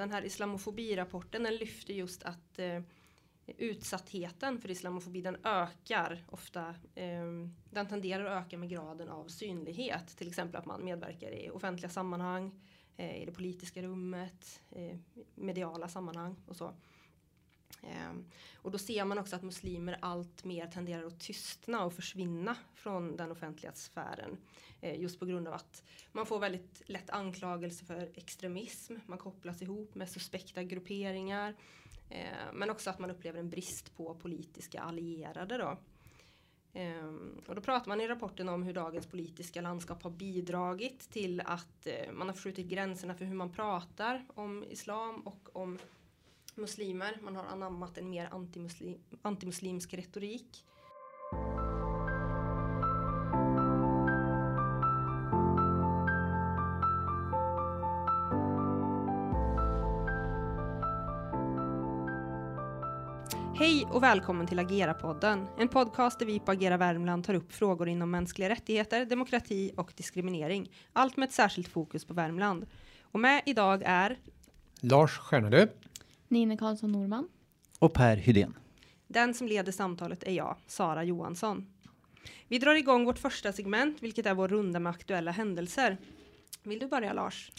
den här islamofobirapporten den lyfter just att eh, utsattheten för islamofobi den ökar ofta. Eh, den tenderar att öka med graden av synlighet. Till exempel att man medverkar i offentliga sammanhang, eh, i det politiska rummet, eh, mediala sammanhang och så. Ehm, och då ser man också att muslimer allt mer tenderar att tystna och försvinna från den offentliga sfären. Eh, just på grund av att man får väldigt lätt anklagelser för extremism. Man kopplas ihop med suspekta grupperingar. Eh, men också att man upplever en brist på politiska allierade då. Ehm, och då pratar man i rapporten om hur dagens politiska landskap har bidragit till att eh, man har förskjutit gränserna för hur man pratar om islam och om muslimer. Man har anammat en mer antimuslim, antimuslimsk retorik. Hej och välkommen till Agera-podden, en podcast där vi på Agera Värmland tar upp frågor inom mänskliga rättigheter, demokrati och diskriminering. Allt med ett särskilt fokus på Värmland. Och med idag är Lars Stjärnadö. Nina Karlsson Norman. Och Per Hydén. Den som leder samtalet är jag, Sara Johansson. Vi drar igång vårt första segment, vilket är vår runda med aktuella händelser. Vill du börja Lars?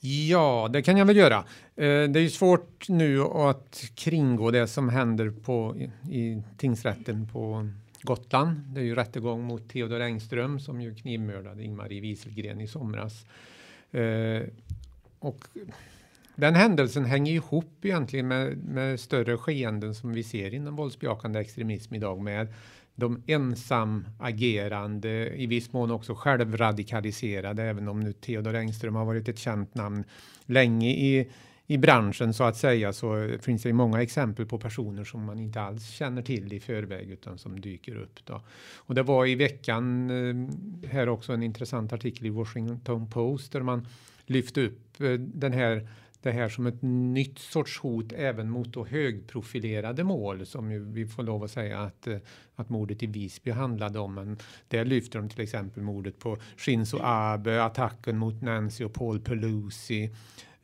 Ja, det kan jag väl göra. Eh, det är ju svårt nu att kringgå det som händer på, i tingsrätten på Gotland. Det är ju rättegång mot Theodor Engström som ju knivmördade Ingmarie Wieselgren i somras. Eh, och den händelsen hänger ihop egentligen med, med större skeenden som vi ser inom våldsbejakande extremism idag med de ensam agerande, i viss mån också självradikaliserade, även om nu Theodor Engström har varit ett känt namn länge i, i branschen så att säga, så finns det många exempel på personer som man inte alls känner till i förväg utan som dyker upp. Då. Och det var i veckan eh, här också en intressant artikel i Washington Post där man lyfte upp eh, den här det här som ett nytt sorts hot även mot då högprofilerade mål som ju vi får lov att säga att, eh, att mordet i Visby handlade om. Men där lyfter de till exempel mordet på Shinzo Abe, attacken mot Nancy och Paul Pelosi.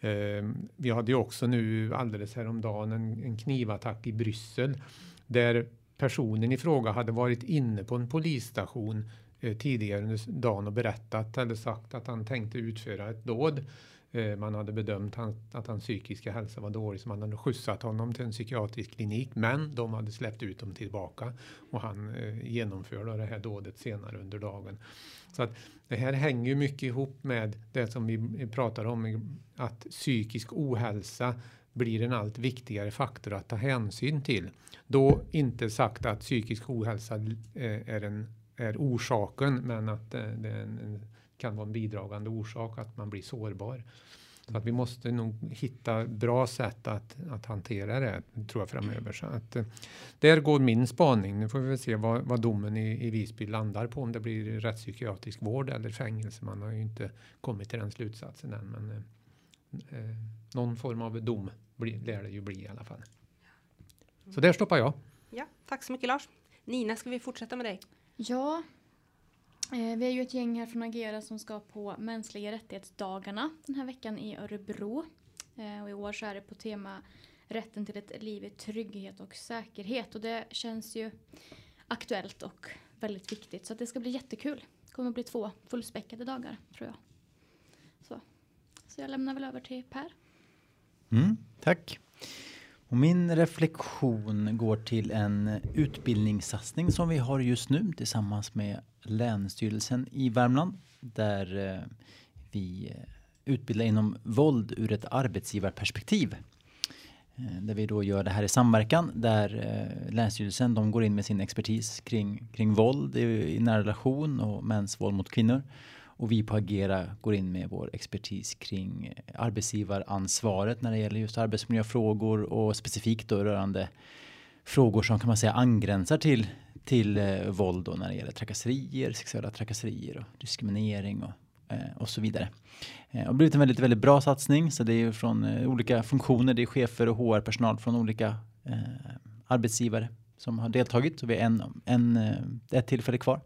Eh, vi hade ju också nu alldeles häromdagen en, en knivattack i Bryssel där personen i fråga hade varit inne på en polisstation eh, tidigare under dagen och berättat eller sagt att han tänkte utföra ett dåd. Eh, man hade bedömt att hans psykiska hälsa var dålig så man hade skjutsat honom till en psykiatrisk klinik. Men de hade släppt ut dem tillbaka och han eh, genomförde det här dådet senare under dagen. Så att det här hänger mycket ihop med det som vi pratar om att psykisk ohälsa blir en allt viktigare faktor att ta hänsyn till. Då inte sagt att psykisk ohälsa eh, är, en, är orsaken men att det är en kan vara en bidragande orsak att man blir sårbar. Så att vi måste nog hitta bra sätt att, att hantera det tror jag framöver. Så att, eh, där går min spaning. Nu får vi väl se vad, vad domen i, i Visby landar på. Om det blir rättspsykiatrisk vård eller fängelse. Man har ju inte kommit till den slutsatsen än. Men eh, eh någon form av dom blir, lär det ju bli i alla fall. Så där stoppar jag. Ja, tack så mycket Lars. Nina, ska vi fortsätta med dig? Ja, Eh, vi är ju ett gäng här från Agera som ska på mänskliga rättighetsdagarna den här veckan i Örebro. Eh, och I år så är det på tema rätten till ett liv i trygghet och säkerhet. Och det känns ju aktuellt och väldigt viktigt. Så det ska bli jättekul. Det kommer att bli två fullspäckade dagar tror jag. Så, så jag lämnar väl över till Per. Mm, tack. Och min reflektion går till en utbildningssatsning som vi har just nu tillsammans med Länsstyrelsen i Värmland där eh, vi eh, utbildar inom våld ur ett arbetsgivarperspektiv. Eh, där vi då gör det här i samverkan där Länsstyrelsen de går in med sin expertis kring, kring våld i, i nära relation och mäns våld mot kvinnor. Och vi på Agera går in med vår expertis kring eh, arbetsgivaransvaret när det gäller just arbetsmiljöfrågor och specifikt då rörande frågor som kan man säga angränsar till till eh, våld då när det gäller trakasserier, sexuella trakasserier och diskriminering och, eh, och så vidare. Eh, det har blivit en väldigt, väldigt bra satsning så det är från eh, olika funktioner, det är chefer och HR-personal från olika eh, arbetsgivare som har deltagit och vi har en, en, eh, ett tillfälle kvar.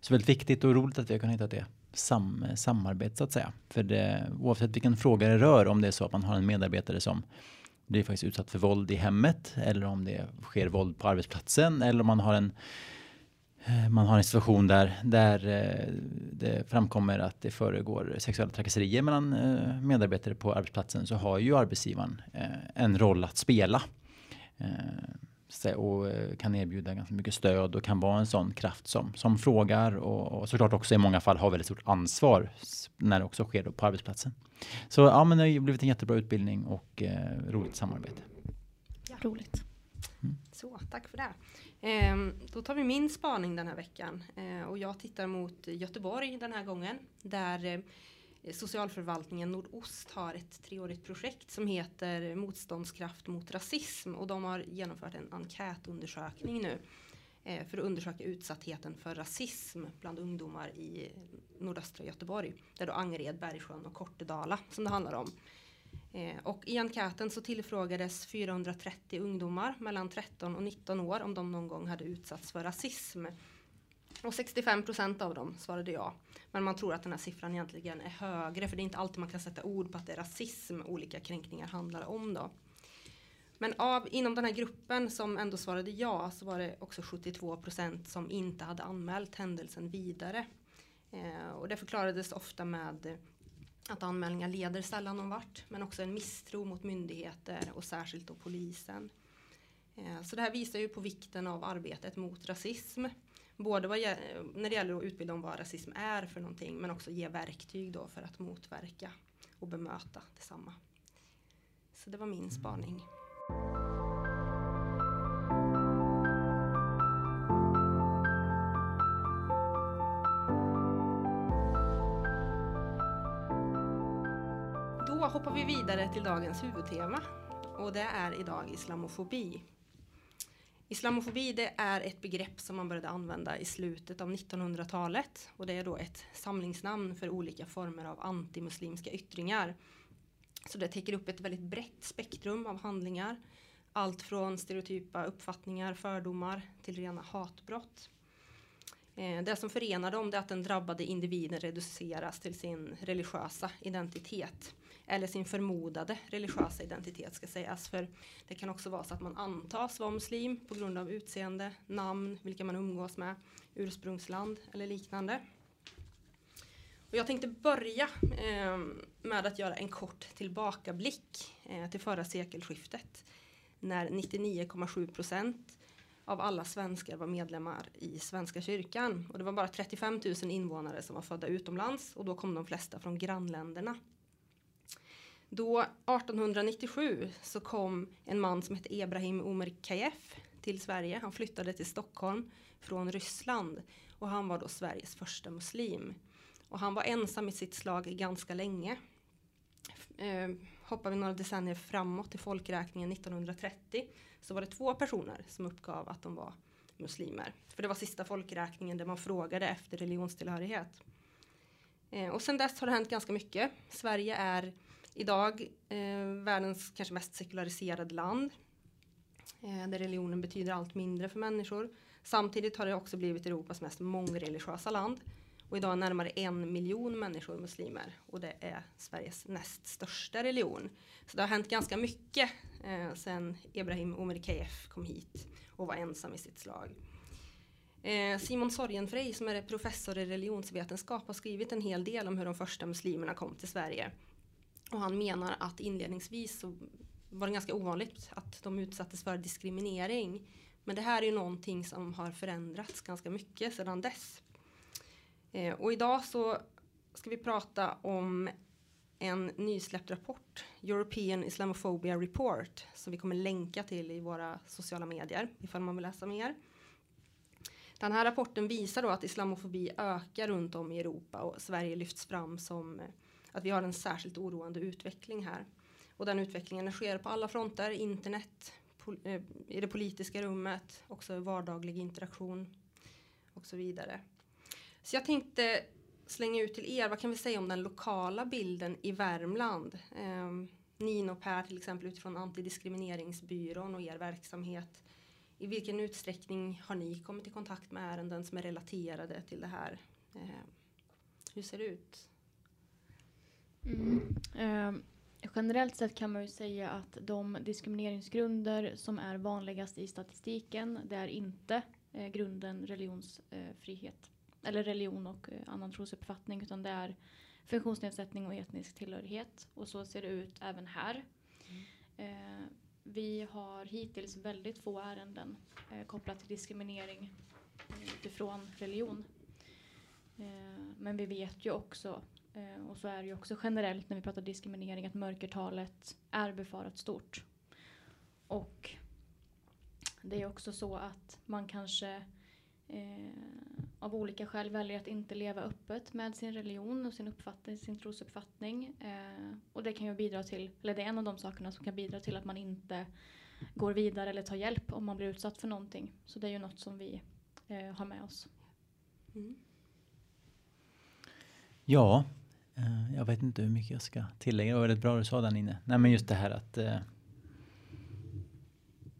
Så väldigt viktigt och roligt att vi har kunnat hitta det sam, samarbete så att säga. För det, oavsett vilken fråga det rör, om det är så att man har en medarbetare som blir faktiskt utsatt för våld i hemmet eller om det sker våld på arbetsplatsen eller om man har en eh, man har en situation där, där eh, det framkommer att det föregår sexuella trakasserier mellan eh, medarbetare på arbetsplatsen så har ju arbetsgivaren en roll att spela och kan erbjuda ganska mycket stöd och kan vara en sån kraft som, som frågar och, och såklart också i många fall har väldigt stort ansvar när det också sker på arbetsplatsen. Så ja, men det har blivit en jättebra utbildning och eh, roligt samarbete. Ja. Roligt. Mm. Så, tack för det. Eh, då tar vi min spaning den här veckan eh, och jag tittar mot Göteborg den här gången där eh, socialförvaltningen Nordost har ett treårigt projekt som heter Motståndskraft mot rasism och de har genomfört en enkätundersökning nu eh, för att undersöka utsattheten för rasism bland ungdomar i nordöstra Göteborg. Där då Angered, Bergsjön och Kortedala som det handlar om. Eh, och i enkäten så tillfrågades 430 ungdomar mellan 13 och 19 år om de någon gång hade utsatts för rasism. Och 65 procent av dem svarade ja. Men man tror att den här siffran egentligen är högre för det är inte alltid man kan sätta ord på att det är rasism olika kränkningar handlar om då. Men av, inom den här gruppen som ändå svarade ja så var det också 72 procent som inte hade anmält händelsen vidare. Eh, och det förklarades ofta med att anmälningar leder sällan någon vart men också en misstro mot myndigheter och särskilt då polisen. Eh, så det här visar ju på vikten av arbetet mot rasism. Både vad, när det gäller att utbilda om vad rasism är för någonting men också ge verktyg då för att motverka och bemöta detsamma. Så det var min spaning. Då hoppar vi vidare till dagens huvudtema och det är idag islamofobi. Islamofobi det är ett begrepp som man började använda i slutet av 1900-talet och det är då ett samlingsnamn för olika former av antimuslimska yttringar. Så det täcker upp ett väldigt brett spektrum av handlingar. Allt från stereotypa uppfattningar, fördomar till rena hatbrott. Eh, det som förenar dem är att den drabbade individen reduceras till sin religiösa identitet eller sin förmodade religiösa identitet ska sägas. För det kan också vara så att man antas vara muslim på grund av utseende, namn, vilka man umgås med, ursprungsland eller liknande. Och jag tänkte börja eh, med att göra en kort tillbakablick eh, till förra sekelskiftet när 99,7 procent av alla svenskar var medlemmar i Svenska kyrkan. Och det var bara 35 000 invånare som var födda utomlands och då kom de flesta från grannländerna. Då 1897 så kom en man som hette Ebrahim Umerkayef till Sverige. Han flyttade till Stockholm från Ryssland och han var då Sveriges första muslim. Och han var ensam i sitt slag ganska länge. Eh, hoppar vi några decennier framåt till folkräkningen 1930 så var det två personer som uppgav att de var muslimer. För det var sista folkräkningen där man frågade efter religionstillhörighet. Eh, och sen dess har det hänt ganska mycket. Sverige är idag eh, världens kanske mest sekulariserade land. Eh, där religionen betyder allt mindre för människor. Samtidigt har det också blivit Europas mest mångreligiösa land. Och idag är närmare en miljon människor muslimer. Och det är Sveriges näst största religion. Så det har hänt ganska mycket eh, sedan Ibrahim Omer Keyef kom hit och var ensam i sitt slag. Eh, Simon Sorgenfrey som är professor i religionsvetenskap har skrivit en hel del om hur de första muslimerna kom till Sverige. Och han menar att inledningsvis så var det ganska ovanligt att de utsattes för diskriminering. Men det här är ju någonting som har förändrats ganska mycket sedan dess. Eh, och idag så ska vi prata om en nysläppt rapport, European Islamophobia Report, som vi kommer länka till i våra sociala medier ifall man vill läsa mer. Den här rapporten visar då att islamofobi ökar runt om i Europa och Sverige lyfts fram som eh, att vi har en särskilt oroande utveckling här. Och den utvecklingen sker på alla fronter, internet, eh, i det politiska rummet, också vardaglig interaktion och så vidare. Så jag tänkte slänga ut till er, vad kan vi säga om den lokala bilden i Värmland? Eh, Nino och Per till exempel utifrån Antidiskrimineringsbyrån och er verksamhet. I vilken utsträckning har ni kommit i kontakt med ärenden som är relaterade till det här? Eh, Hur ser det ut? Mm. Eh, generellt sett kan man ju säga att de diskrimineringsgrunder som är vanligast i statistiken det är inte eh, grunden religionsfrihet eh, eller religion och eh, annan trosuppfattning utan det är funktionsnedsättning och etnisk tillhörighet och så ser det ut även här. Eh, vi har hittills väldigt få ärenden eh, kopplat till diskriminering eh, utifrån religion. Eh, men vi vet ju också, eh, och så är det ju också generellt när vi pratar diskriminering, att mörkertalet är befarat stort. Och det är också så att man kanske eh, av olika skäl väljer att inte leva öppet med sin religion och sin uppfattning, sin trosuppfattning. Eh, och det kan ju bidra till, eller det är en av de sakerna som kan bidra till att man inte går vidare eller tar hjälp om man blir utsatt för någonting. Så det är ju något som vi eh, har med oss. Mm. Ja, jag vet inte hur mycket jag ska tillägga. Det var väldigt bra du sa där inne. Nej, men just det här att eh,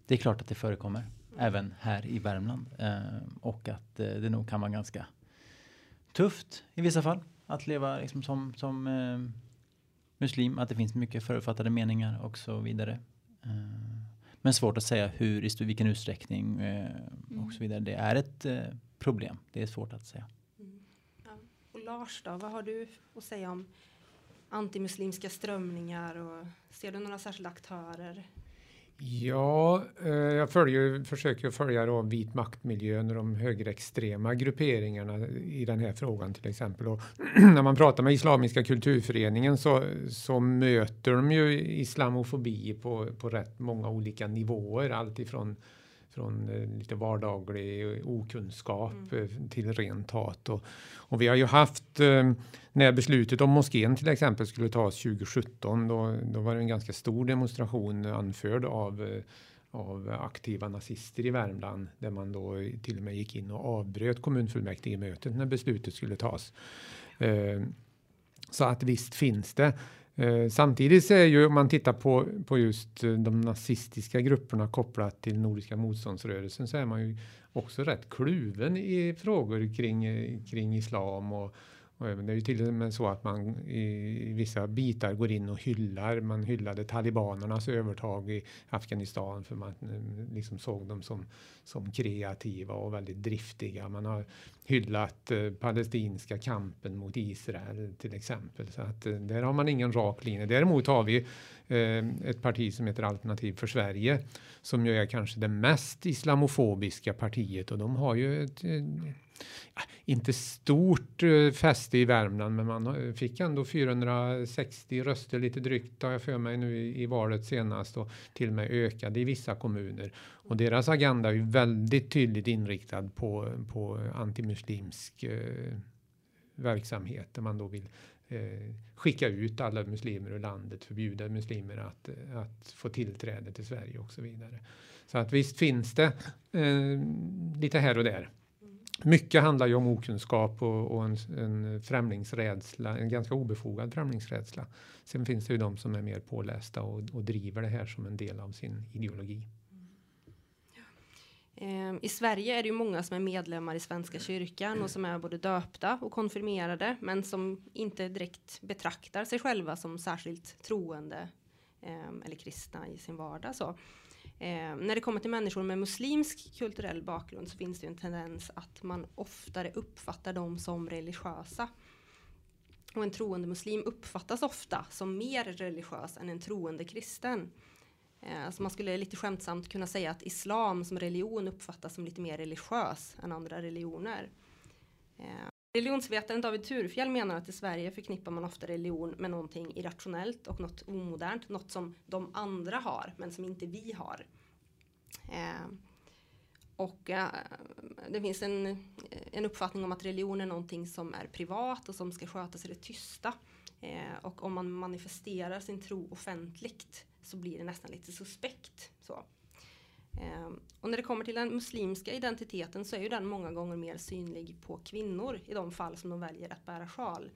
det är klart att det förekommer även här i Värmland eh, och att eh, det nog kan vara ganska tufft i vissa fall att leva liksom som, som eh, muslim, att det finns mycket förutfattade meningar och så vidare. Eh, men svårt att säga hur, i vilken utsträckning eh, och så vidare. Det är ett eh, problem. Det är svårt att säga. Lars då, vad har du att säga om antimuslimska strömningar och ser du några särskilda aktörer? Ja, eh, jag följer, försöker följa då vit maktmiljön och de högerextrema grupperingarna i den här frågan till exempel. Och när man pratar med Islamiska kulturföreningen så, så möter de ju islamofobi på, på rätt många olika nivåer. Allt ifrån från eh, lite vardaglig okunskap mm. Eh, till rent hat. Och, och, vi har ju haft, eh, när beslutet om moskén till exempel skulle tas 2017, då, då var det en ganska stor demonstration anförd av av aktiva nazister i Värmland där man då till och med gick in och avbröt kommunfullmäktigemötet när beslutet skulle tas. Så att visst finns det. Eh, samtidigt så är ju om man tittar på, på just eh, de nazistiska grupperna kopplat till Nordiska motståndsrörelsen så är man ju också rätt kluven i frågor kring, eh, kring islam och, och det är ju till och med så att man i vissa bitar går in och hyllar. Man hyllade talibanernas övertag i Afghanistan för man eh, liksom såg dem som, som kreativa och väldigt driftiga. Man har hyllat eh, palestinska kampen mot Israel till exempel. Så att eh, där har man ingen rak linje. Däremot har vi eh, ett parti som heter Alternativ för Sverige som ju är kanske det mest islamofobiska partiet och de har ju ett, eh, inte stort eh, fäste i Värmland, men man eh, fick ändå 460 röster lite drygt har jag för mig nu i, i valet senast och till och med ökade i vissa kommuner. Och deras agenda är ju väldigt tydligt inriktad på, på antimuslimsk eh, verksamhet där man då vill eh, skicka ut alla muslimer ur landet, förbjuda muslimer att, eh, att få tillträde till Sverige och så vidare. Så att visst finns det eh, lite här och där. Mycket handlar ju om okunskap och, och en, en främlingsrädsla, en ganska obefogad främlingsrädsla. Sen finns det ju de som är mer pålästa och, och driver det här som en del av sin ideologi. Ehm, I Sverige är det ju många som är medlemmar i Svenska kyrkan och som är både döpta och konfirmerade men som inte direkt betraktar sig själva som särskilt troende ehm, eller kristna i sin vardag. Så. Eh, när det kommer till människor med muslimsk kulturell bakgrund så finns det en tendens att man oftare uppfattar dem som religiösa. Och en troende muslim uppfattas ofta som mer religiös än en troende kristen. Eh, så man skulle lite skämtsamt kunna säga att islam som religion uppfattas som lite mer religiös än andra religioner. Eh, Religionsvetaren David Turfjell menar att i Sverige förknippar man ofta religion med någonting irrationellt och något omodernt, något som de andra har men som inte vi har. Eh, och eh, det finns en, en uppfattning om att religion är någonting som är privat och som ska skötas i det tysta. Eh, och om man manifesterar sin tro offentligt så blir det nästan lite suspekt. Så. Ehm, och när det kommer till den muslimska identiteten så är ju den många gånger mer synlig på kvinnor i de fall som de väljer att bära sjal.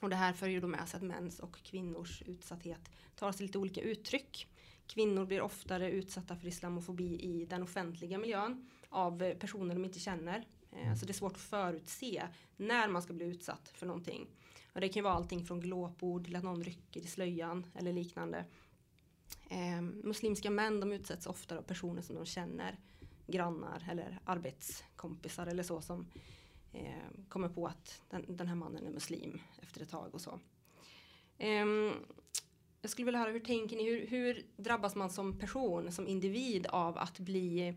Och det här för ju då med sig att mäns och kvinnors utsatthet tar sig lite olika uttryck. Kvinnor blir oftare utsatta för islamofobi i den offentliga miljön av personer de inte känner. Ehm, så det är svårt att förutse när man ska bli utsatt för någonting. Och det kan ju vara allting från glåpord till att någon rycker i slöjan eller liknande. Eh, muslimska män de utsätts ofta av personer som de känner, grannar eller arbetskompisar eller så som eh, kommer på att den, den, här mannen är muslim efter ett tag och så. Eh, jag skulle vilja höra hur tänker ni, hur, hur, drabbas man som person, som individ av att bli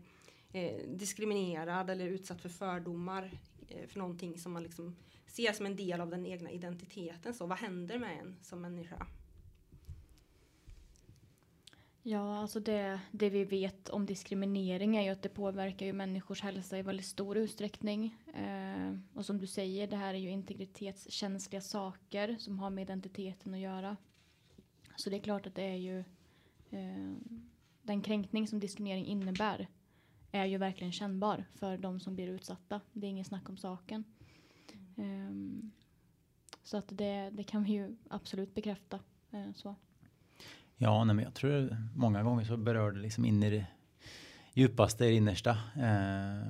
eh, diskriminerad eller utsatt för fördomar eh, för någonting som man liksom ser som en del av den egna identiteten. Så vad händer med en som människa? Ja, alltså det, det vi vet om diskriminering är ju att det påverkar ju människors hälsa i väldigt stor utsträckning. Eh, och som du säger, det här är ju integritetskänsliga saker som har med identiteten att göra. Så det är klart att det är ju eh, den kränkning som diskriminering innebär är ju verkligen kännbar för de som blir utsatta. Det är ingen snack om saken. Um, så att det, det kan vi ju absolut bekräfta. Uh, så. Ja, nej, men jag tror många gånger så berör det liksom in i det djupaste, det innersta. Eh,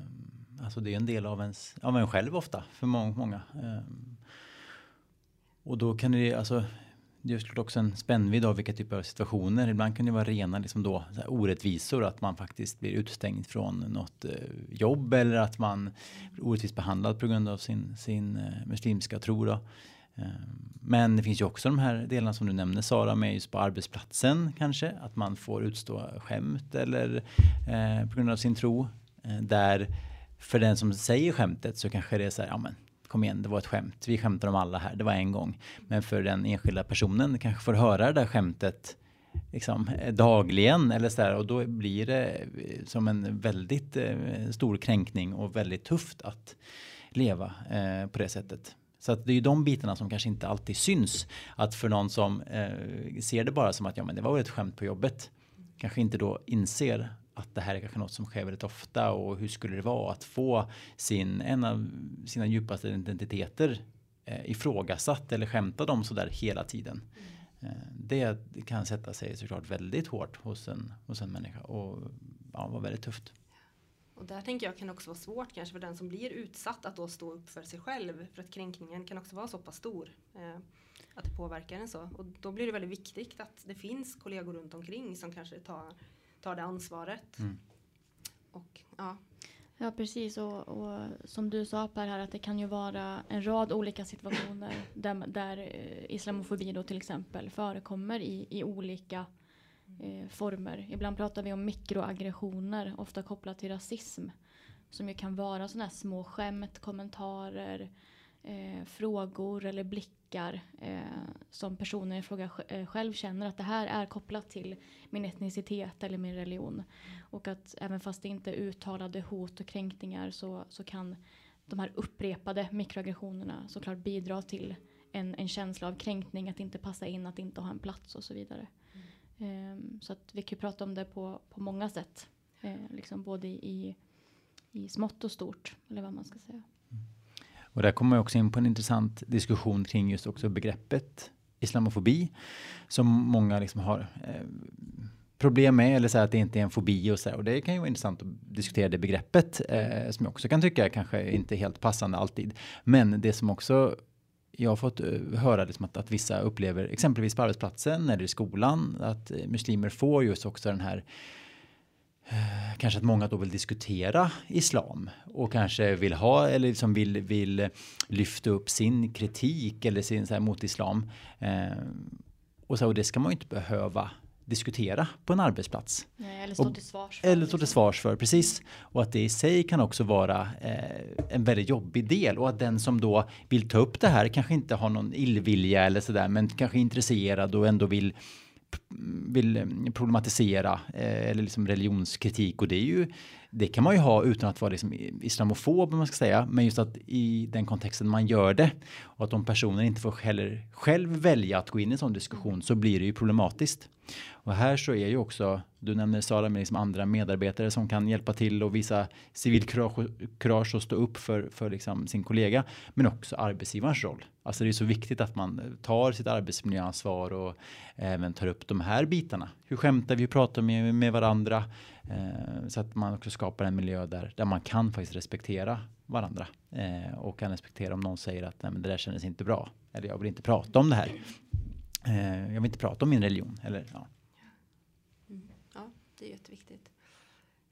alltså det är en del av ens, av en själv ofta för många. många. Eh, och då kan det, alltså det är såklart också en spännvidd av vilka typer av situationer. Ibland kan det vara rena liksom då, orättvisor, att man faktiskt blir utstängd från något eh, jobb eller att man blir orättvist behandlad på grund av sin, sin eh, muslimska tro. Då. Eh, men det finns ju också de här delarna som du nämner Sara med just på arbetsplatsen kanske att man får utstå skämt eller eh, på grund av sin tro. Eh, där för den som säger skämtet så kanske det är så här, ja men kom igen, det var ett skämt. Vi skämtar om alla här, det var en gång. Men för den enskilda personen kanske får höra det där skämtet liksom, eh, dagligen eller så där, och då blir det eh, som en väldigt eh, stor kränkning och väldigt tufft att leva eh, på det sättet. Så att det är ju de bitarna som kanske inte alltid syns. Att för någon som eh, ser det bara som att ja, men det var väl ett skämt på jobbet kanske inte då inser att det här är kanske något som sker väldigt ofta och hur skulle det vara att få sin, en av sina djupaste identiteter eh, ifrågasatt eller skämtad om sådär hela tiden. Eh, det kan sätta sig såklart väldigt hårt hos en, hos en människa och ja, vara väldigt tufft. Och där tänker jag kan också vara svårt kanske för den som blir utsatt att då stå upp för sig själv. För att kränkningen kan också vara så pass stor. Eh, att det påverkar en så. Och då blir det väldigt viktigt att det finns kollegor runt omkring som kanske tar tar det ansvaret. Mm. Och, ja. ja, precis. Och, och, som du sa Per här att det kan ju vara en rad olika situationer där, där eh, islamofobi då till exempel förekommer i, i olika eh, former. Ibland pratar vi om mikroaggressioner, ofta kopplat till rasism. Som ju kan vara sådana här små skämt, kommentarer, eh, frågor eller blickar eh, som personen i fråga eh, själv känner att det här är kopplat till min etnicitet eller min religion. Och att även fast det inte är uttalade hot och kränkningar så, så kan de här upprepade mikroaggressionerna såklart bidra till en, en känsla av kränkning, att inte passa in, att inte ha en plats och så vidare. Ehm, så att vi kan prata om det på, på många sätt. Ehm, liksom både i, i smått och stort, eller vad man ska säga. Mm. Och där kommer jag också in på en intressant diskussion kring just också begreppet islamofobi som många liksom har eh, problem med eller så att det inte är en fobi och så där. Och det kan ju vara intressant att diskutera det begreppet eh, som jag också kan tycka kanske inte är helt passande alltid. Men det som också jag har fått eh, höra liksom att, att vissa upplever exempelvis på arbetsplatsen eller i skolan att eh, muslimer får just också den här eh, kanske att många då vill diskutera islam och kanske vill ha eller liksom vill, vill lyfta upp sin kritik eller sin så här, mot islam. Eh, och, så, och det ska man ju inte behöva diskutera på en arbetsplats. Nej, eller stå till svars för. Eller stå till liksom. svars för, precis. Och att det i sig kan också vara eh, en väldigt jobbig del och att den som då vill ta upp det här kanske inte har någon illvilja eller sådär men kanske är intresserad och ändå vill vill problematisera eh, eller liksom religionskritik och det är ju det kan man ju ha utan att vara liksom islamofob man ska säga men just att i den kontexten man gör det och att de personer inte får heller själv välja att gå in i en sån diskussion så blir det ju problematiskt. Och här så är ju också, du nämner Sara med liksom andra medarbetare som kan hjälpa till och visa civilkurage och stå upp för, för liksom sin kollega. Men också arbetsgivarens roll. Alltså det är så viktigt att man eh, tar sitt arbetsmiljöansvar och eh, även tar upp de här bitarna. Hur skämtar vi, hur pratar med, med varandra? Eh, så att man också skapar en miljö där, där man kan faktiskt respektera varandra eh, och kan respektera om någon säger att Nej, men det där kändes inte bra. Eller jag vill inte prata om det här. Eh, jag vill inte prata om min religion. Eller, ja. Mm. Ja, det är jätteviktigt.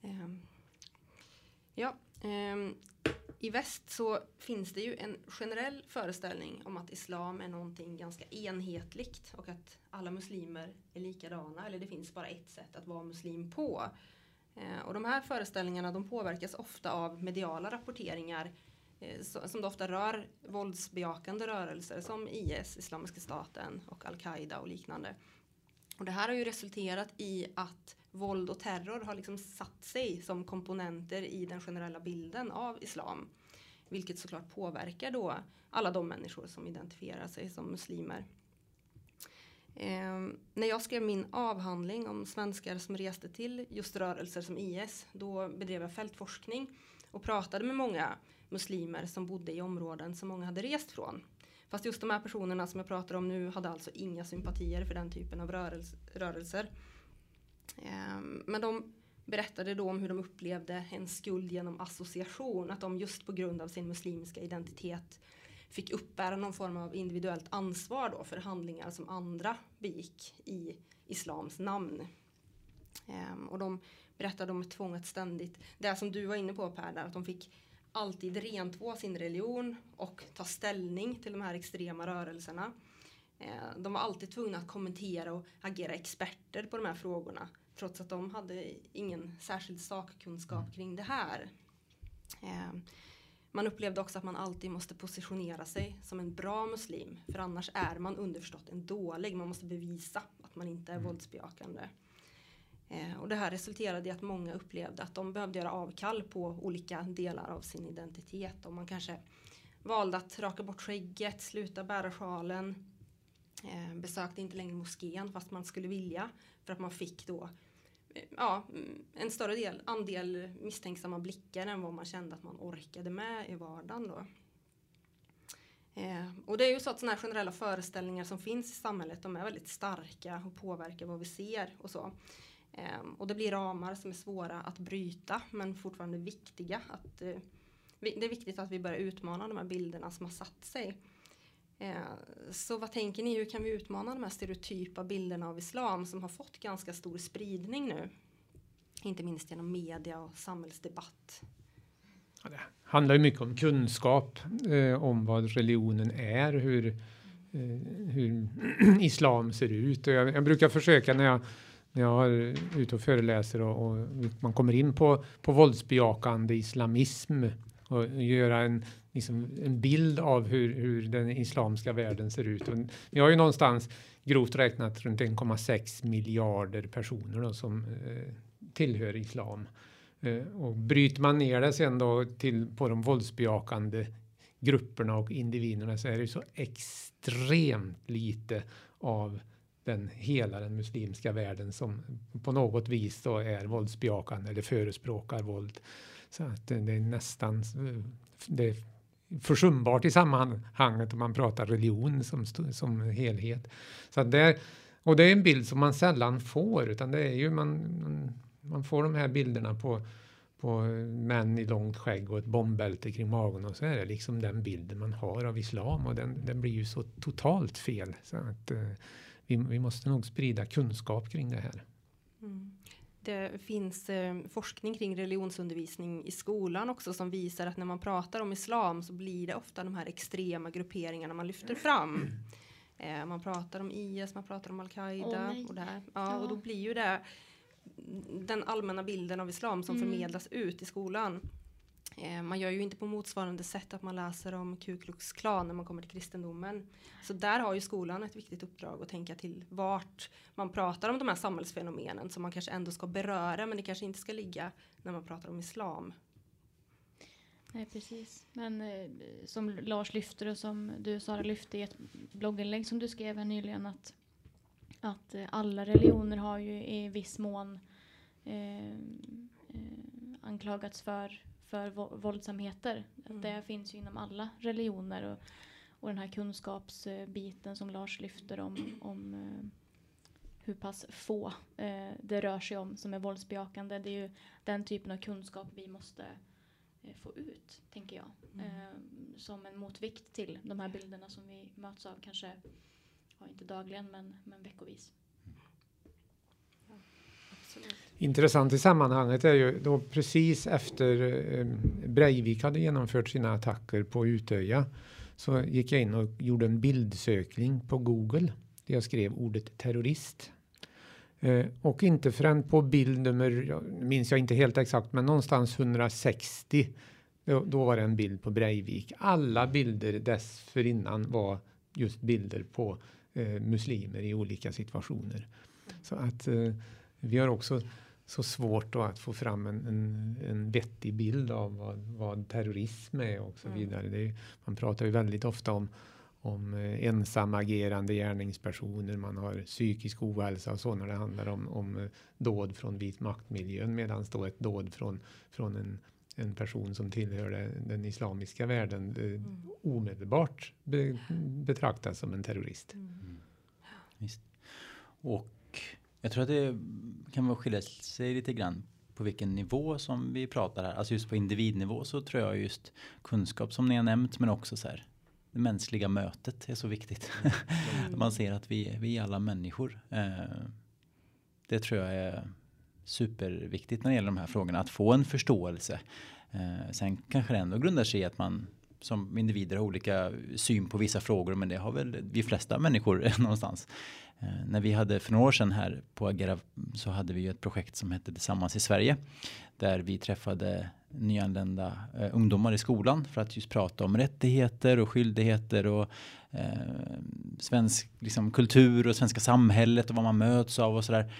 Um, ja, um, i väst så finns det ju en generell föreställning om att islam är någonting ganska enhetligt och att alla muslimer är likadana eller det finns bara ett sätt att vara muslim på. Eh, och de här föreställningarna de påverkas ofta av mediala rapporteringar eh, som det ofta rör våldsbejakande rörelser som IS, Islamiska staten och Al-Qaida och liknande. Och det här har ju resulterat i att våld och terror har liksom satt sig som komponenter i den generella bilden av islam. Vilket såklart påverkar då alla de människor som identifierar sig som muslimer. Eh, när jag skrev min avhandling om svenskar som reste till just rörelser som IS, då bedrev jag fältforskning och pratade med många muslimer som bodde i områden som många hade rest från. Fast just de här personerna som jag pratar om nu hade alltså inga sympatier för den typen av rörelser. Eh, men de berättade då om hur de upplevde en skuld genom association. Att de just på grund av sin muslimska identitet fick uppbära någon form av individuellt ansvar då för handlingar som andra begick i islams namn. Ehm, och de berättade om ett tvång att ständigt, det som du var inne på Per, där, att de fick alltid rentvå sin religion och ta ställning till de här extrema rörelserna. Ehm, de var alltid tvungna att kommentera och agera experter på de här frågorna trots att de hade ingen särskild sakkunskap kring det här. Ehm, man upplevde också att man alltid måste positionera sig som en bra muslim för annars är man underförstått en dålig. Man måste bevisa att man inte är mm. våldsbejakande. Eh, och det här resulterade i att många upplevde att de behövde göra avkall på olika delar av sin identitet. Och man kanske valde att raka bort skägget, sluta bära sjalen, eh, besökte inte längre moskén fast man skulle vilja för att man fick då ja, en större del, andel misstänksamma blickar än vad man kände att man orkade med i vardagen. Då. Eh, och det är ju så att sådana här generella föreställningar som finns i samhället de är väldigt starka och påverkar vad vi ser och så. Eh, och det blir ramar som är svåra att bryta men fortfarande viktiga. Att, eh, det är viktigt att vi börjar utmana de här bilderna som har satt sig. Eh, så vad tänker ni, hur kan vi utmana de här stereotypa bilderna av islam som har fått ganska stor spridning nu? Inte minst genom media och samhällsdebatt. Ja, det handlar ju mycket om kunskap eh, om vad religionen är, hur, eh, hur islam ser ut. Och jag, jag, brukar försöka när jag när jag är ute och föreläser och, och man kommer in på, på våldsbejakande islamism och göra en, liksom en bild av hur, hur den islamska världen ser ut. Och vi har ju någonstans grovt räknat runt 1,6 miljarder personer då, som eh, tillhör islam. Eh, och bryter man ner det sen då till på de våldsbejakande grupperna och individerna så är det ju så extremt lite av den hela den muslimska världen som på något vis då är våldsbejakande eller förespråkar våld. Så att det är nästan eh, det är försumbart i sammanhanget om man pratar religion som, som helhet. Så att det, och det är en bild som man sällan får utan det är ju man, man får de här bilderna på på män i långt skägg och ett bombbälte kring magen och så är det liksom den bilden man har av islam och den, den blir ju så totalt fel. Så att, eh, vi, vi måste nog sprida kunskap kring det här. Mm. Det finns eh, forskning kring religionsundervisning i skolan också som visar att när man pratar om islam så blir det ofta de här extrema grupperingarna man lyfter fram. Eh, man pratar om IS, man pratar om Al-Qaida oh, och det här. Ja, ja, och då blir ju det den allmänna bilden av islam som mm. förmedlas ut i skolan. Eh, man gör ju inte på motsvarande sätt att man läser om Ku Klux Klan när man kommer till kristendomen. Så där har ju skolan ett viktigt uppdrag att tänka till vart man pratar om de här samhällsfenomenen som man kanske ändå ska beröra men det kanske inte ska ligga när man pratar om islam. Nej precis. Men eh, som Lars lyfter och som du Sara lyfte i ett blogginlägg som du skrev här nyligen att, att eh, alla religioner har ju i viss mån eh, eh anklagats för för våldsamheter. Mm. Det finns ju inom alla religioner och, och den här kunskapsbiten som Lars lyfter om, om eh, hur pass få eh, det rör sig om som är våldsbejakande. Det är ju den typen av kunskap vi måste eh, få ut, tänker jag. Mm. Eh, som en motvikt till de här bilderna som vi möts av kanske, ja, inte dagligen men, men veckovis. Absolut. Intressant i sammanhanget är ju då precis efter eh, Breivik hade genomfört sina attacker på Utöja så gick jag in och gjorde en bildsökning på Google där jag skrev ordet terrorist. Eh, och inte förrän på bild nummer, jag minns jag inte helt exakt, men någonstans 160 då, då var det en bild på Breivik. Alla bilder dessförinnan var just bilder på eh, muslimer i olika situationer. Så att eh, vi har också så svårt då att få fram en, en, en vettig bild av vad, vad terrorism är och så Mm. vidare. Det är, man pratar ju väldigt ofta om, om eh, ensamagerande gärningspersoner, man har psykisk ohälsa och så när det handlar om, om eh, dåd från vit maktmiljön medan då ett dåd från, från en, en person som tillhör den, den islamiska världen eh, Mm. omedelbart be, betraktas som en terrorist. Mm. Visst. Och jag tror att det kan skilja sig lite grann på vilken nivå som vi pratar här. Alltså just på individnivå så tror jag just kunskap som ni har nämnt men också så här det mänskliga mötet är så viktigt. Mm. Man ser att vi, vi är alla människor. Eh, det tror jag är superviktigt när det gäller de här frågorna. Att få en förståelse. Eh, sen kanske det ändå grundar sig i att man som individer har olika syn på vissa frågor. Men det har väl de flesta människor någonstans. Eh, när vi hade för några år sedan här på Agera så hade vi ju ett projekt som hette Tillsammans i Sverige. Där vi träffade nyanlända eh, ungdomar i skolan för att just prata om rättigheter och skyldigheter och eh, svensk liksom, kultur och svenska samhället och vad man möts av och sådär.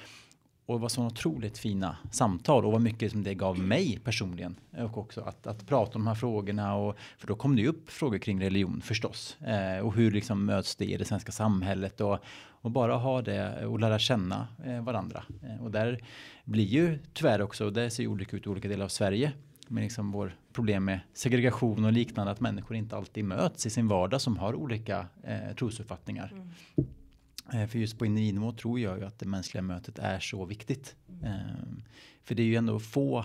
Och det var så otroligt fina samtal och vad mycket som det gav mig personligen. Och också att, att prata om de här frågorna. Och, för då kom det ju upp frågor kring religion förstås. Eh, och hur liksom möts det i det svenska samhället. Och, och bara ha det och lära känna eh, varandra. Eh, och där blir ju tyvärr också, och det ser ju olika ut i olika delar av Sverige. Med liksom vår problem med segregation och liknande. Att människor inte alltid möts i sin vardag som har olika eh, trosuppfattningar. Mm. Eh, för just på individnivå tror jag ju att det mänskliga mötet är så viktigt. Mm. För det är ju ändå få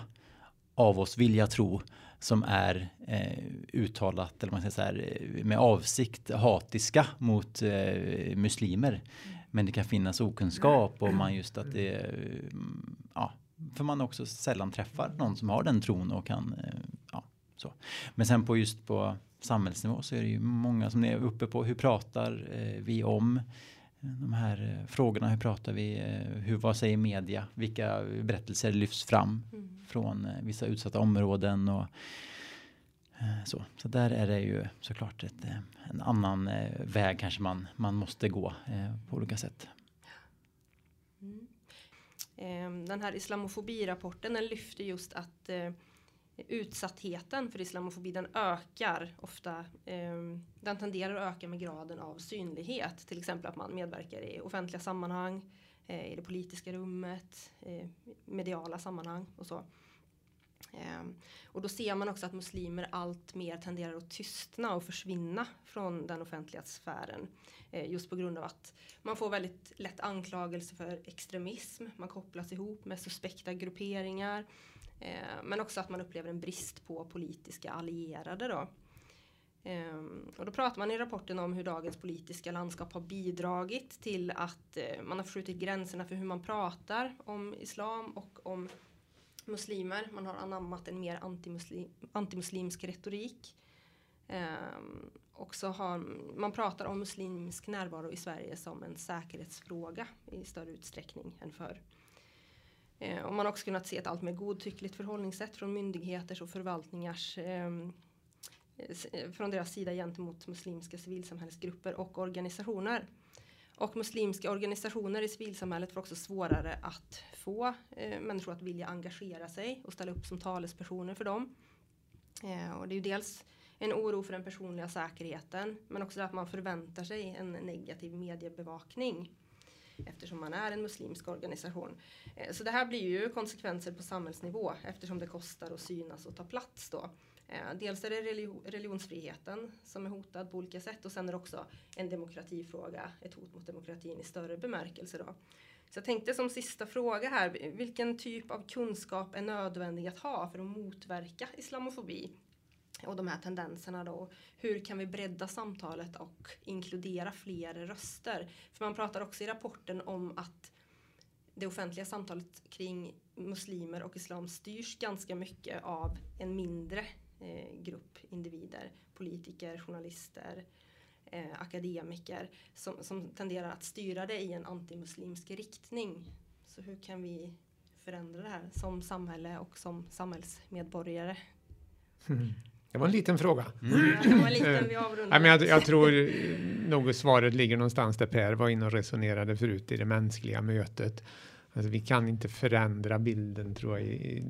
av oss vill jag tro som är eh, uttalat eller man säger så här eh, med avsikt hatiska mot eh, muslimer. Men det kan finnas okunskap och man just att det mm, ja, för man också sällan träffar någon som har den tron och kan eh, ja, så. Men sen på just på samhällsnivå så är det ju många som är uppe på hur pratar eh, vi om de här eh, frågorna. Hur pratar vi? Eh, hur, vad säger media? Vilka berättelser lyfts fram Mm. från eh, vissa utsatta områden och så. Så där är det ju såklart ett, en annan väg kanske man, man måste gå på olika sätt. Mm. Ehm, Den här islamofobirapporten den lyfter just att utsattheten för islamofobi den ökar ofta. Eh, Den tenderar att öka med graden av synlighet. Till exempel att man medverkar i offentliga sammanhang, eh, i det politiska rummet, eh, mediala sammanhang och så. Ehm, och då ser man också att muslimer allt mer tenderar att tystna och försvinna från den offentliga sfären. Eh, just på grund av att man får väldigt lätt anklagelse för extremism. Man kopplas ihop med suspekta grupperingar. Eh, men också att man upplever en brist på politiska allierade. Då. Ehm, och då pratar man i rapporten om hur dagens politiska landskap har bidragit till att eh, man har förskjutit gränserna för hur man pratar om islam och om muslimer. Man har anammat en mer antimuslim, antimuslimsk retorik. Ehm, och så har man pratar om muslimsk närvaro i Sverige som en säkerhetsfråga i större utsträckning än förr. Eh, och man har också kunnat se ett allt mer godtyckligt förhållningssätt från myndigheters och förvaltningars ehm, eh, från deras sida gentemot muslimska civilsamhällesgrupper och organisationer. Och muslimska organisationer i civilsamhället får också svårare att få eh, människor att vilja engagera sig och ställa upp som talespersoner för dem. Eh, och det är ju dels en oro för den personliga säkerheten men också att man förväntar sig en negativ mediebevakning eftersom man är en muslimsk organisation. Eh, så det här blir ju konsekvenser på samhällsnivå eftersom det kostar att synas och ta plats då. Eh, dels är det religionsfriheten som är hotad på olika sätt och sen är det också en demokratifråga, ett hot mot demokratin i större bemärkelse då. Så jag tänkte som sista fråga här, vilken typ av kunskap är nödvändig att ha för att motverka islamofobi? Och de här tendenserna då. Hur kan vi bredda samtalet och inkludera fler röster? För man pratar också i rapporten om att det offentliga samtalet kring muslimer och islam styrs ganska mycket av en mindre eh, grupp individer. Politiker, journalister, eh, akademiker som, som tenderar att styra det i en antimuslimsk riktning. Så hur kan vi förändra det här som samhälle och som samhällsmedborgare? Mm. Det var en liten fråga. Mm. Ja, liten, men jag, jag tror nog svaret ligger någonstans där Per var inne och resonerade förut i det mänskliga mötet. Alltså, vi kan inte förändra bilden tror jag i,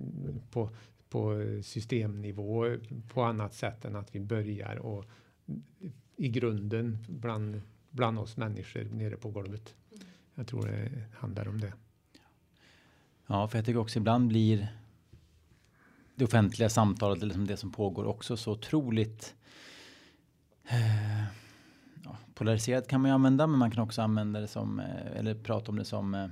på, på systemnivå på annat sätt än att vi börjar och i grunden bland, bland oss människor nere på golvet. Jag tror det handlar om det. Ja, för jag tycker också ibland blir det offentliga samtalet, eller liksom det som pågår också så otroligt eh, ja, polariserat kan man ju använda, men man kan också använda det som, eh, eller prata om det som eh,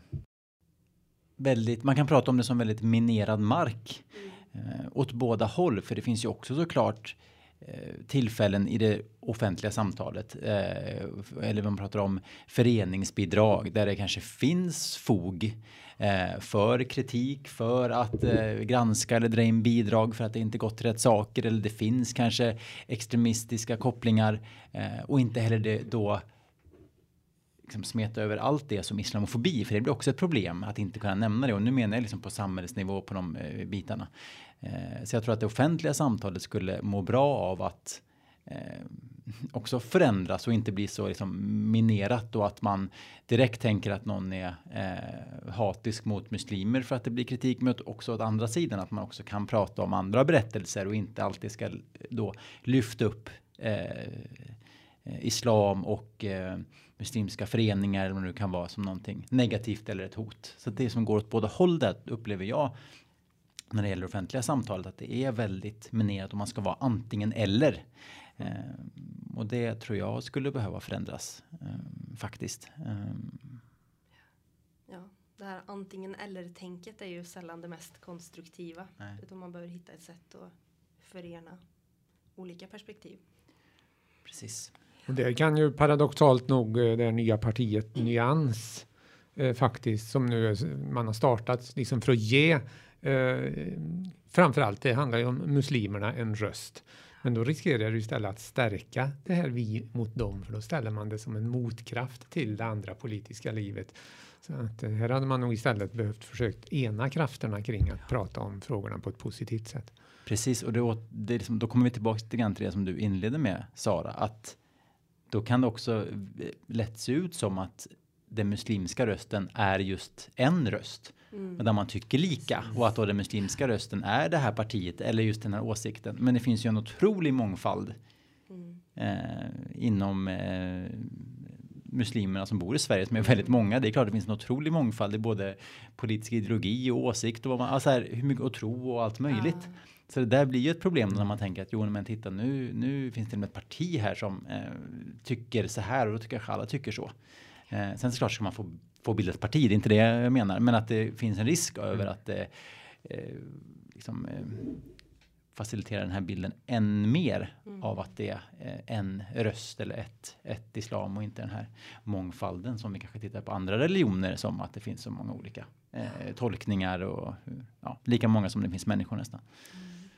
väldigt, man kan prata om det som väldigt minerad mark eh, åt båda håll, för det finns ju också såklart eh, tillfällen i det offentliga samtalet eh, eller man pratar om föreningsbidrag där det kanske finns fog eh, för kritik för att eh, granska eller dra in bidrag för att det inte gått till rätt saker eller det finns kanske extremistiska kopplingar eh, och inte heller det då liksom smeta över allt det som islamofobi, för det blir också ett problem att inte kunna nämna det. Och nu menar jag liksom på samhällsnivå på de eh, bitarna. Eh, så jag tror att det offentliga samtalet skulle må bra av att eh, också förändras och inte blir så liksom minerat och att man direkt tänker att någon är eh, hatisk mot muslimer för att det blir kritik mot också åt andra sidan att man också kan prata om andra berättelser och inte alltid ska då lyfta upp eh, islam och eh, muslimska föreningar eller vad det nu kan vara som någonting negativt eller ett hot. Så det som går åt båda håll där upplever jag när det gäller offentliga samtalet att det är väldigt minerat och man ska vara antingen eller. Eh, och det tror jag skulle behöva förändras eh, faktiskt. Eh, Ja, det här antingen eller-tänket är ju sällan det mest konstruktiva. Nej. Utan man behöver hitta ett sätt att förena olika perspektiv. precis. Och det kan ju paradoxalt nog det nya partiet Nyans eh, faktiskt som nu man har startat liksom för att ge eh, framförallt det handlar ju om muslimerna en röst. Men då riskerar det istället att stärka det här vi mot dem för då ställer man det som en motkraft till det andra politiska livet. Så att eh, här hade man nog istället behövt försökt ena krafterna kring att prata om frågorna på ett positivt sätt. Precis, och då, det liksom, då kommer vi tillbaka till grann till det som du inledde med Sara, att då kan det också eh, lätt se ut som att den muslimska rösten är just en röst. Mm. Där man tycker lika och att då den muslimska rösten är det här partiet eller just den här åsikten. Men det finns ju en otrolig mångfald Mm. eh, inom eh, muslimerna som bor i Sverige som är väldigt många. Det är klart det finns en otrolig mångfald i både politisk ideologi och åsikt och vad man, alltså här, hur mycket och tro och allt möjligt. Ja. Så det där blir ju ett problem när man tänker att jo men titta nu, nu finns det till och med ett parti här som eh, tycker så här och då tycker jag alla tycker så. Eh, sen såklart ska man få, få bilda ett parti, det är inte det jag menar, men att det finns en risk över att det eh, liksom, eh, faciliterar den här bilden än mer Mm. av att det är eh, en röst eller ett, ett islam och inte den här mångfalden som vi kanske tittar på andra religioner som att det finns så många olika eh, tolkningar och ja, lika många som det finns människor nästan.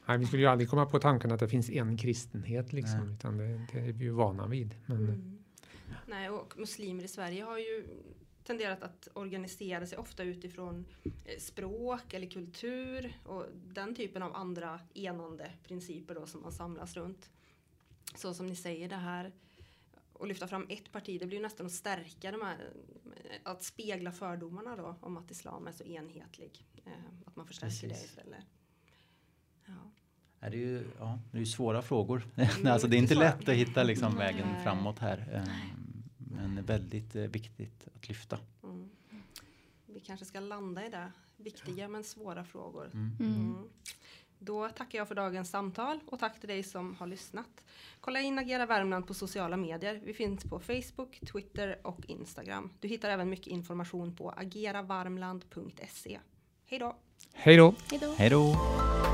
Nej, vi skulle ju aldrig komma på tanken att det finns en kristenhet liksom, Nej. utan det, det är vi ju vana vid. Men, Mm. Nej, och muslimer i Sverige har ju tenderat att organisera sig ofta utifrån eh, språk eller kultur och den typen av andra enande principer då som man samlas runt. Så som ni säger det här och lyfta fram ett parti, det blir nästan att stärka de här, eh, att spegla fördomarna då om att islam är så enhetlig. Eh, Att man förstärker det Precis. istället. Ja. Ja, det, är ju, ja, det är ju svåra frågor. Mm, alltså, det är inte lätt att hitta liksom, vägen framåt här. Men väldigt eh, viktigt att lyfta. Mm. Vi kanske ska landa i det. Viktiga men svåra frågor. Mm. Mm. Mm. Då tackar jag för dagens samtal och tack till dig som har lyssnat. Kolla in Agera Värmland på sociala medier. Vi finns på Facebook, Twitter och Instagram. Du hittar även mycket information på ageravarmland.se. Hej då! Hej då! Hej då! Hej då!